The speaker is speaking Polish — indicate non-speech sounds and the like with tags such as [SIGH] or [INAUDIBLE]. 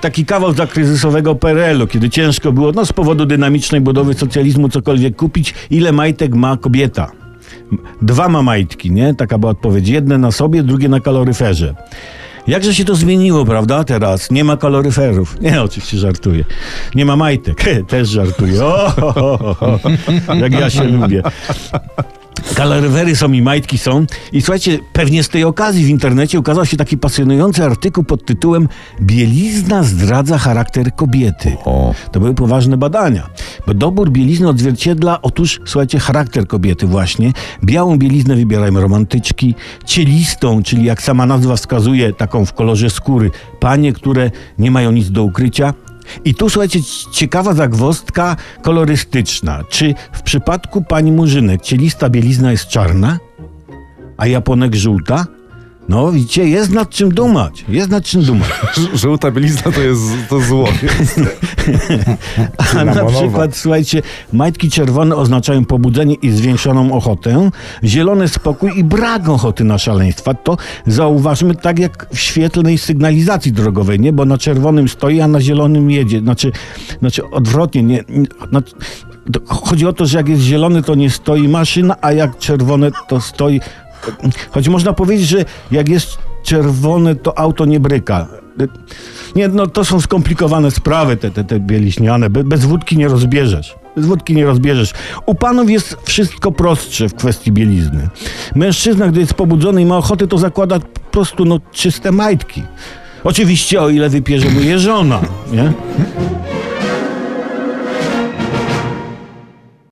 taki kawał zakryzysowego PRL-u, kiedy ciężko było, no z powodu dynamicznej budowy socjalizmu cokolwiek kupić, ile majtek ma kobieta. Dwa ma majtki, nie? Taka była odpowiedź. Jedne na sobie, drugie na kaloryferze. Jakże się to zmieniło, prawda? Teraz nie ma kaloryferów. Nie, oczywiście żartuję. Nie ma majtek. [LAUGHS] Też żartuję. O, ho, ho, ho. Jak ja się lubię. Kaloryfery są i majtki są. I słuchajcie, pewnie z tej okazji w internecie ukazał się taki pasjonujący artykuł pod tytułem Bielizna zdradza charakter kobiety. O. To były poważne badania. Bo dobór bielizny odzwierciedla, otóż, słuchajcie, charakter kobiety właśnie. Białą bieliznę wybierają romantyczki, cielistą, czyli jak sama nazwa wskazuje, taką w kolorze skóry, panie, które nie mają nic do ukrycia. I tu, słuchajcie, ciekawa zagwozdka kolorystyczna. Czy w przypadku pani Murzynek cielista bielizna jest czarna, a Japonek żółta? No, widzicie, jest nad czym dumać. Jest nad czym dumać. [LAUGHS] Żółta bielizna to jest to zło. [LAUGHS] A na przykład, słuchajcie, majtki czerwone oznaczają pobudzenie i zwiększoną ochotę, zielone spokój i brak ochoty na szaleństwa. To zauważmy tak jak w świetlnej sygnalizacji drogowej, nie? Bo na czerwonym stoi, a na zielonym jedzie. Znaczy, znaczy odwrotnie, nie. znaczy, chodzi o to, że jak jest zielony, to nie stoi maszyna, a jak czerwone, to stoi. Choć można powiedzieć, że jak jest czerwone, to auto nie bryka. Nie, no to są skomplikowane sprawy, te, te, te bieliśniane. Be, bez wódki nie rozbierzesz. Bez wódki nie rozbierzesz. U panów jest wszystko prostsze w kwestii bielizny. Mężczyzna, gdy jest pobudzony i ma ochotę, to zakłada po prostu no, czyste majtki. Oczywiście, o ile wypierze mu je żona, nie?